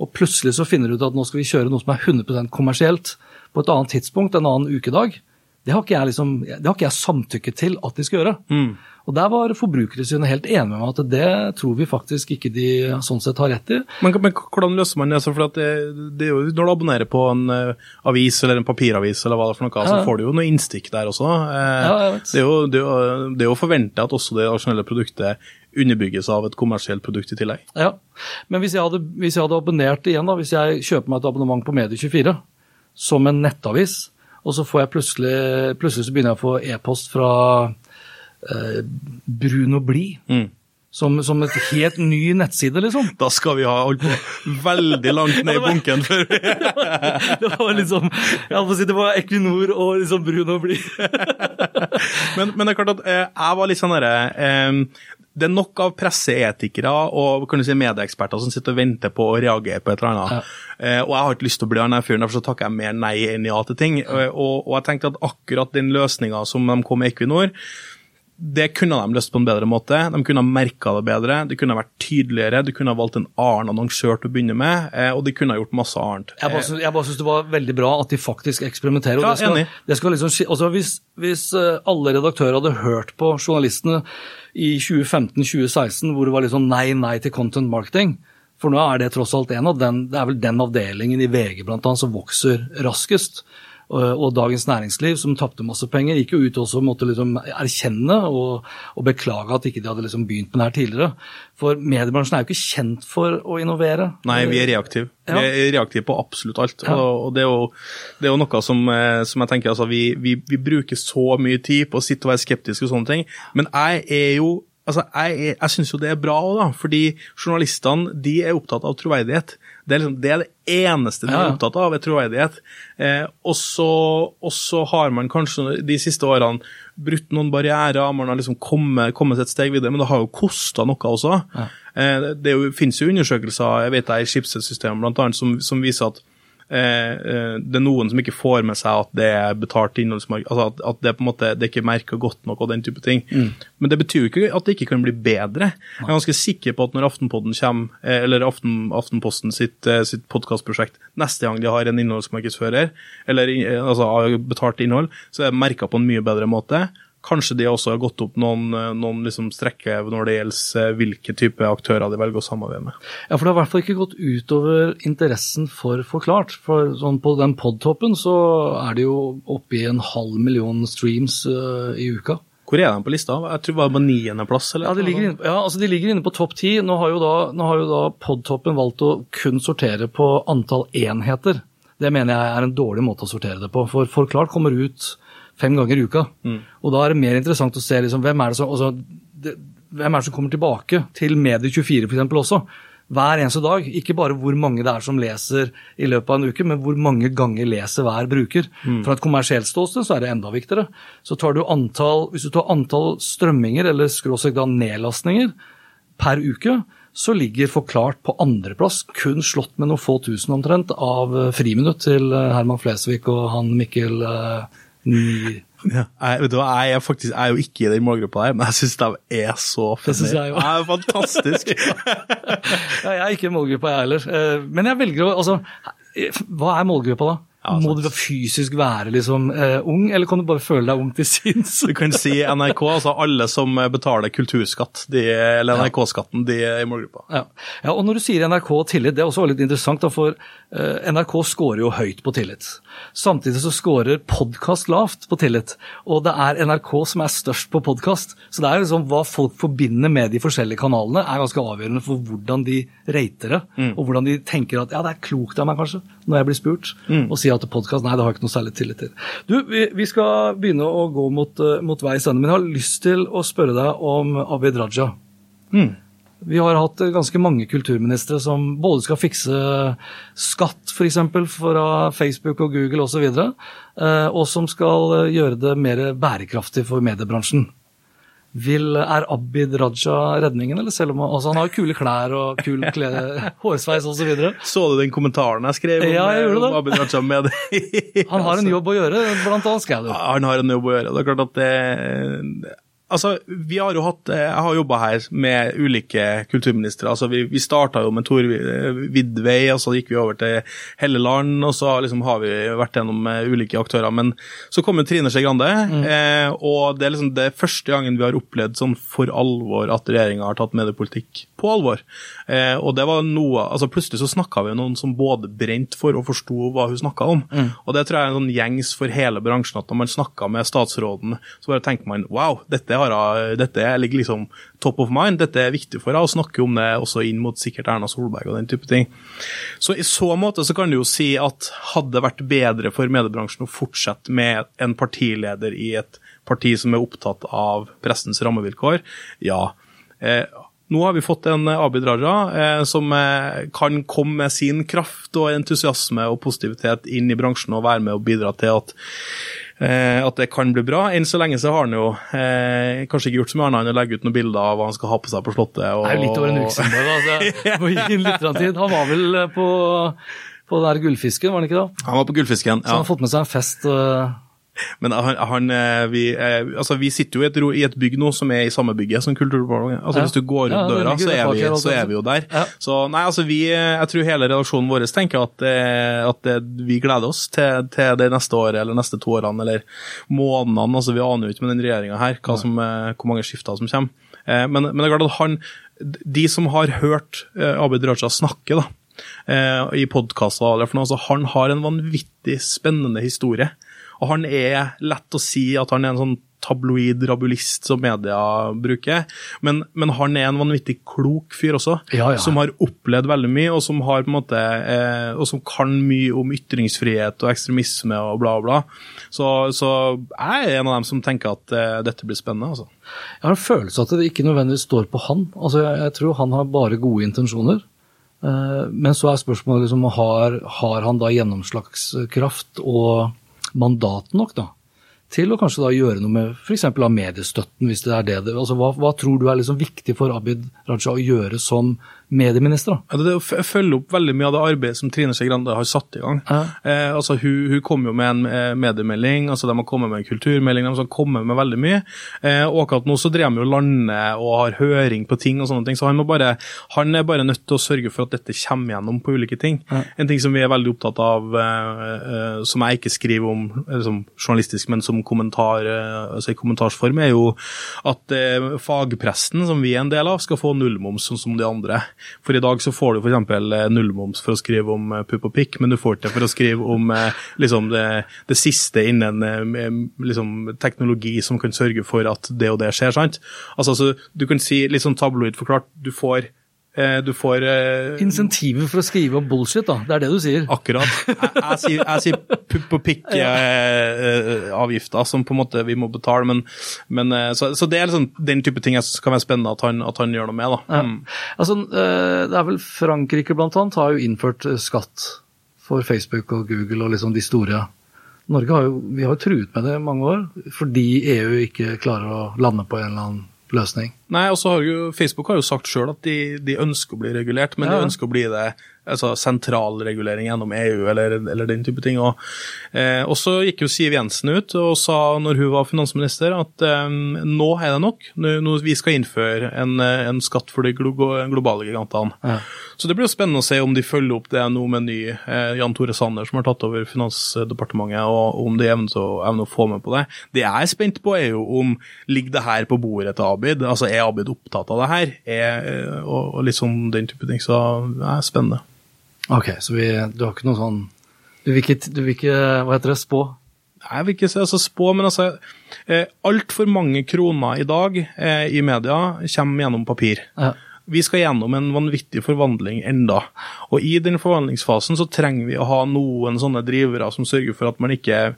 og plutselig så finner du ut at nå skal vi kjøre noe som er 100% kommersielt på et annet tidspunkt, en annen ukedag. Det har ikke jeg, liksom, det har ikke jeg samtykket til at de skal gjøre. Og Der var Forbrukertilsynet helt enig med meg at det tror vi faktisk ikke de sånn sett har rett i. Men, men hvordan løser man det? Så For at det, det er jo, når du abonnerer på en eh, avis eller en papiravis, eller hva det er for noe, så Ja. får du jo noe innstikk der også. Eh, Ja, det, er jo, det, forvente det er jo forventa at også det rasjonelle produktet underbygges av et kommersielt produkt i tillegg. Ja, Men hvis jeg hadde, hvis jeg hadde abonnert igjen, da, hvis jeg kjøper meg et abonnement på Medie24 som en nettavis, og så får jeg plutselig, plutselig så begynner jeg å få e-post fra eh, blid. Bli, som, som et helt ny nettside, liksom. Da skal vi ha holdt på veldig langt ned i [LAUGHS] bunken før vi [LAUGHS] Det var liksom, jeg holdt på å si det var Equinor og liksom og Bli. [LAUGHS] men, men det er klart at eh, jeg var litt sånn derre eh, Det er nok av presseetikere og kan du si medieeksperter som sitter og venter på å reagere på et eller annet. Eh, og jeg har ikke lyst til å bli han fyren, derfor så takker jeg mer nei enn ja til ting. Og, og jeg tenkte at akkurat den løsninga som de kom med Equinor, det kunne de løst på en bedre måte. De kunne ha merka det bedre, det kunne ha vært tydeligere, de kunne ha valgt en annen annonsør til å begynne med, eh, og de kunne ha gjort masse annet. Jeg bare, synes, jeg bare synes det var veldig bra at de faktisk eksperimenterer. Ja, det skal, enig. det skal liksom, altså hvis, hvis eh, alle redaktører hadde hørt på journalistene i 2015-2016 hvor det var liksom nei, nei til content marketing, for nå er det tross alt en av den, det er vel den avdelingen i VG blant annet som vokser raskest. Og, og Dagens Næringsliv, som tapte masse penger, gikk jo ut også og måtte liksom erkjenne og, og beklage at ikke de hadde liksom begynt med det her tidligere. For mediebransjen er jo ikke kjent for å innovere. Nei, vi er reaktive. Ja. Vi er reaktive på absolutt alt. Ja. Og, det, er jo, det er jo noe som, eh, som jeg tenker altså, vi, vi, vi bruker så mye tid på å sitte og være skeptiske og sånne ting, men jeg er jo Altså, jeg, jeg syns jo det er bra òg, da. Fordi journalistene de er opptatt av troverdighet. Det er, liksom, det er det eneste de Ja, er opptatt av, er troverdighet. Eh, og, så, har man kanskje de siste årene brutt noen barrierer, man har liksom kommet, kommet et steg videre, men det har jo kosta noe også. Eh, det det er jo, finnes jo undersøkelser jeg vet er i Schibsted-systemet blant annet, som, som viser at eh, eh, det er noen som ikke får med seg at det er betalt innholdsmarked, altså at, at det på en måte det er ikke merka godt nok og den type ting. Men det betyr jo ikke at det ikke kan bli bedre. Jeg er ganske sikker på at når Aftenpodden kommer, eh, eller Aften, Aftenposten sitt, sitt podkastprosjekt, neste gang de har en innholdsmarkedsfører, eller altså betalt innhold, så er det merka på en mye bedre måte. Kanskje de også har gått opp noen, eh, noen liksom strekker når det gjelder eh, hvilke type aktører de velger å samarbeide med. Ja, for det har i hvert fall ikke gått utover interessen for Forklart. For sånn på den podtoppen så er det jo oppe i en halv million streams uh, i uka. Hvor er de på lista? Jeg tror det var på niendeplass. Ja, de ligger inne, ja, altså de ligger inne på topp ti. Nå har jo da, har jo da podtoppen valgt å kun sortere på antall enheter. Det mener jeg er en dårlig måte å sortere det på. For Forklart kommer ut fem ganger i uka. Og da er det mer interessant å se liksom, hvem, er det som, altså, det, hvem er det som kommer tilbake til Medie24 f.eks. også. Hver eneste dag. Ikke bare hvor mange det er som leser i løpet av en uke, men hvor mange ganger leser hver bruker. Fra et kommersielt ståsted så er det enda viktigere. Så tar du antall, Hvis du tar antall strømminger eller skråstrek da nedlastninger per uke, så ligger Forklart på andreplass, kun slått med noen få tusen omtrent, av friminutt til eh, Herman Flesvig og han Mikkel eh, Ja. Jeg, vet du hva, jeg er faktisk jeg er jo ikke i den målgruppa der, men jeg syns de er så Det synes jeg. Det er fantastisk. [LAUGHS] Ja, jeg er ikke i målgruppa, jeg heller. Eh, Men jeg velger å Altså, hva er målgruppa, da? Ja, Må sant. du fysisk være liksom eh, ung, eller kan du bare føle deg ung til sinns? Du kan si NRK, altså alle som betaler kulturskatt, de, eller NRK-skatten, de er i målgruppa. Ja. ja, og når du sier NRK og tillit, det er også litt interessant, da, for eh, NRK scorer jo høyt på tillit. Samtidig så scorer podkast lavt på tillit, og det er NRK som er størst på podkast. Så det er liksom hva folk forbinder med de forskjellige kanalene, er ganske avgjørende for hvordan de rater det, og hvordan de tenker at ja, det er klokt av meg kanskje, når jeg blir spurt, og si at podkast, nei, det har jeg ikke noe særlig tillit til. Du, vi, vi skal begynne å gå mot, eh, mot veis ende, men jeg har lyst til å spørre deg om Abid Raja. Vi har hatt eh, ganske mange kulturministre som både skal fikse skatt f.eks. fra Facebook og Google osv., videre, og som skal eh, gjøre det mer bærekraftig for mediebransjen. Vil, er Abid Raja redningen, eller selv om han, altså han har kule klær og kul klede, [LAUGHS] hårsveis osv.? Så så du den kommentaren jeg skrev om, Ja, jeg gjorde om Abid Raja med det? Han har en [LAUGHS] jobb å gjøre, blant annet skrev du. Han har en jobb å gjøre. Det er klart at det Altså, vi har jo hatt, Jeg har jobba her med ulike kulturministre. altså Vi, vi starta jo med Tor Vidvei, og så gikk vi over til Helleland, og så liksom har vi vært gjennom eh, ulike aktører. Men så kom jo Trine Skei Grande, eh, og det er liksom det første gangen vi har opplevd sånn for alvor at regjeringa har tatt mediepolitikk på alvor. Eh, og det var noe, altså Plutselig så snakka vi med noen som både brent for og forsto hva hun snakka om. Og det tror jeg er en sånn gjengs for hele bransjen, at når man snakka med statsråden, så bare tenker man wow, dette, har jeg, dette ligger liksom top of mind, dette er viktig for henne, og snakker om det også inn mot sikkert Erna Solberg og den type ting. Så i så måte så kan du jo si at hadde det vært bedre for mediebransjen å fortsette med en partileder i et parti som er opptatt av pressens rammevilkår, ja. Eh, nå har vi fått en eh, Abid Raja eh, som eh, kan komme med sin kraft og entusiasme og positivitet inn i bransjen og være med og bidra til at, eh, at det kan bli bra. Enn så lenge så har han jo eh, kanskje ikke gjort så mye annet enn å legge ut noen bilder av hva han skal ha på seg på Slottet. Og, Det er jo litt over en uke siden. da, Altså, [LAUGHS] må gi inn litt tid. Han var vel eh, på, på den der gullfisken, var han ikke da? Han var på Gullfisken. ja. Så han har fått med seg en fest. eh, Men han, han, eh, vi, eh, altså, vi sitter jo i et, i et bygg nå som er i samme bygget som Kulturdepartementet. Altså, Ja. Hvis du går Ja, døra, så er, vi, så er vi jo der. Så nei, altså vi, eh, jeg tror hele redaksjonen vår tenker at, at vi gleder oss til, til det neste året eller neste to årene eller månedene. altså Vi aner jo ikke med den regjeringa her som, hvor mange skifter som kommer. Men, men det er klart at han, de som har hørt Abid Raja snakke, da, i podkaster. Altså, han har en vanvittig spennende historie. Og han er lett å si at han er en sånn tabloid rabulist som media bruker, men, men, han er en vanvittig klok fyr også, ja, ja. som har opplevd veldig mye, og som, har, måte, eh, og som kan mye om ytringsfrihet og ekstremisme og bla, bla. Så, så jeg er en av dem som tenker at eh, dette blir spennende. altså. Jeg har en følelse av at det ikke nødvendigvis står på han. Altså, jeg, jeg tror han har bare gode intensjoner. Eh, men så er spørsmålet liksom, har, har han da gjennomslagskraft og mandat nok da, til å kanskje da gjøre noe med f.eks. mediestøtten, hvis det er det. Altså, hva, hva tror du er liksom viktig for Abid Raja å gjøre som medieminister? Ja, det følger opp veldig mye av det arbeidet som Trine Skei Grande har satt i gang. Ja. Eh, altså, hun, hun, kom jo med en eh, mediemelding, altså de har kommet med en kulturmelding, de har kommet med veldig mye. Eh, og akkurat nå så driver de jo landet og har høring på ting og sånne ting, så han, bare, han, er bare nødt til å sørge for at dette kommer gjennom på ulike ting. Ja. En ting som vi er veldig opptatt av, eh, eh som jeg ikke skriver om liksom, journalistisk, men som kommentar, eh, altså i kommentarsform, er jo at fagpresten, som vi er en del av, skal få nullmoms, sånn som de andre. For i dag så får du f.eks. Eh, nullmoms for å skrive om eh, pupp og pikk, men du får ikke for å skrive om eh, liksom det, det siste innen liksom, teknologi som kan sørge for at det og det skjer. sant? Altså, altså Du kan si litt sånn tabloid forklart, du får du får eh, Insentiver for å skrive om bullshit, da. Det er det du sier. Akkurat. Jeg, jeg sier, jeg sier pupp og pikk-avgifter eh, som på en måte vi må betale, men, men så, så, det er liksom den type ting som kan være spennende at han, at han gjør noe med. da. Mm. Ja. Altså, det er vel Frankrike blant annet har jo innført skatt for Facebook og Google og liksom de store. Norge har jo, vi har jo truet med det i mange år fordi EU ikke klarer å lande på en eller annen løsning. Nei, og så har jo Facebook har jo sagt sjøl at de, de, ønsker å bli regulert, men ja. de ønsker å bli det altså sentralregulering gjennom EU eller, eller, den type ting. Og, eh, så gikk jo Siv Jensen ut og sa når hun var finansminister at eh, nå er det nok, nå, nå vi skal innføre en, eh, en, skatt for de globale gigantene. Ja. Så det blir jo spennende å se om de følger opp det nå med ny eh, Jan Tore Sanner som har tatt over Finansdepartementet, og om de evner å, evner å få med på det. Det jeg er spent på, er jo om ligger det her på bordet til Abid? Altså Er Abid opptatt av det her? Er, eh, og, og sånn den type ting. Så det er spennende. Ok, så vi, du har ikke noe sånn Du vil ikke, du vil ikke hva heter det, spå? Nei, jeg vil ikke altså, spå, men altså eh, Altfor mange kroner i dag eh, i media kommer gjennom papir. Ja. Vi skal gjennom en vanvittig forvandling enda. Og i den forvandlingsfasen så trenger vi å ha noen sånne drivere som sørger for at man ikke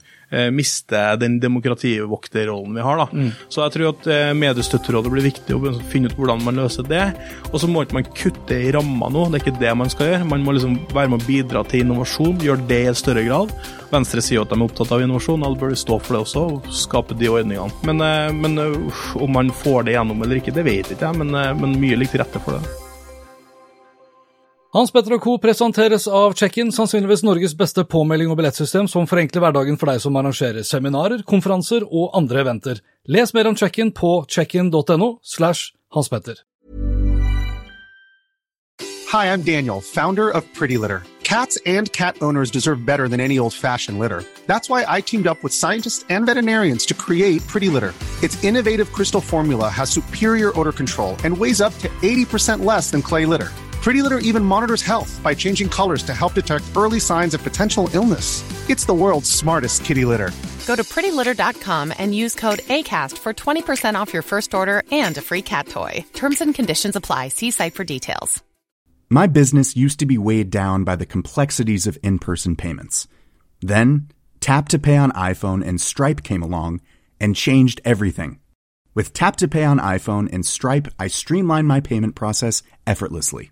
mister den demokrativokterrollen vi har. da. Mm. Så jeg tror at eh, Mediestøtterådet blir viktig å finne ut hvordan man løser det. Og så må ikke man kutte i ramma nå, det er ikke det man skal gjøre. Man må liksom være med å bidra til innovasjon, gjøre det i større grad. Venstre sier at de er opptatt av innovasjon, og da bør de stå for det også, og skape de ordningene. Men, eh, men om man får det gjennom eller ikke, det vet ikke jeg, men, men mye ligger til rette for det. Hans Petter Co. presenteres av Check-in, sannsynligvis Norges beste påmelding og billettsystem som forenkler hverdagen for deg som arrangerer seminarer, konferanser og andre eventer. Les mer om Check-in på checkin.no slash Hans Petter. Hi, I'm Daniel, founder of Pretty Litter. Cats and cat owners deserve better than any old-fashioned litter. That's why I teamed up with scientists and veterinarians to create Pretty Litter. Its innovative crystal formula has superior odor control and weighs up to 80% less than clay litter. Pretty Litter even monitors health by changing colors to help detect early signs of potential illness. It's the world's smartest kitty litter. Go to prettylitter.com and use code ACAST for 20% off your first order and a free cat toy. Terms and conditions apply. See site for details. My business used to be weighed down by the complexities of in person payments. Then, Tap to Pay on iPhone and Stripe came along and changed everything. With Tap to Pay on iPhone and Stripe, I streamlined my payment process effortlessly.